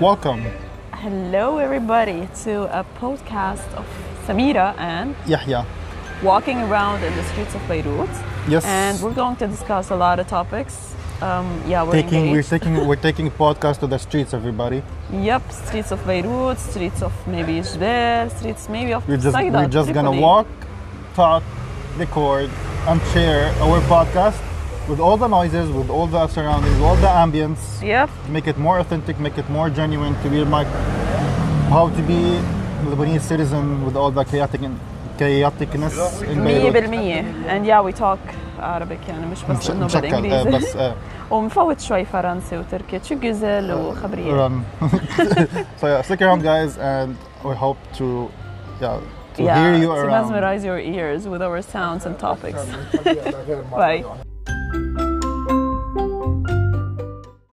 Welcome, Hello, everybody, to a podcast of Samira and Yahya. walking around in the streets of Beirut. Yes. And we're going to discuss a lot of topics. Um, yeah, we're taking we're taking we're taking podcast to the streets, everybody. Yep, streets of Beirut, streets of maybe Jbel, streets maybe of We're just Saida, we're just gonna walk, talk, record, and share our podcast with all the noises, with all the surroundings, all the ambience. Yep, Make it more authentic, make it more genuine to be like how to be a Lebanese citizen with all the chaotic chaoticness in Beirut. 100% and yeah we talk Arabic يعني مش بس مش- انه مشكل آه، بالانجليزي بس آه، ومفوت شوي فرنسي وتركي شو جزل وخبريه run. so yeah, stick around, guys, and we hope to yeah to yeah, hear you to around. mesmerize your ears with our sounds and topics. Bye.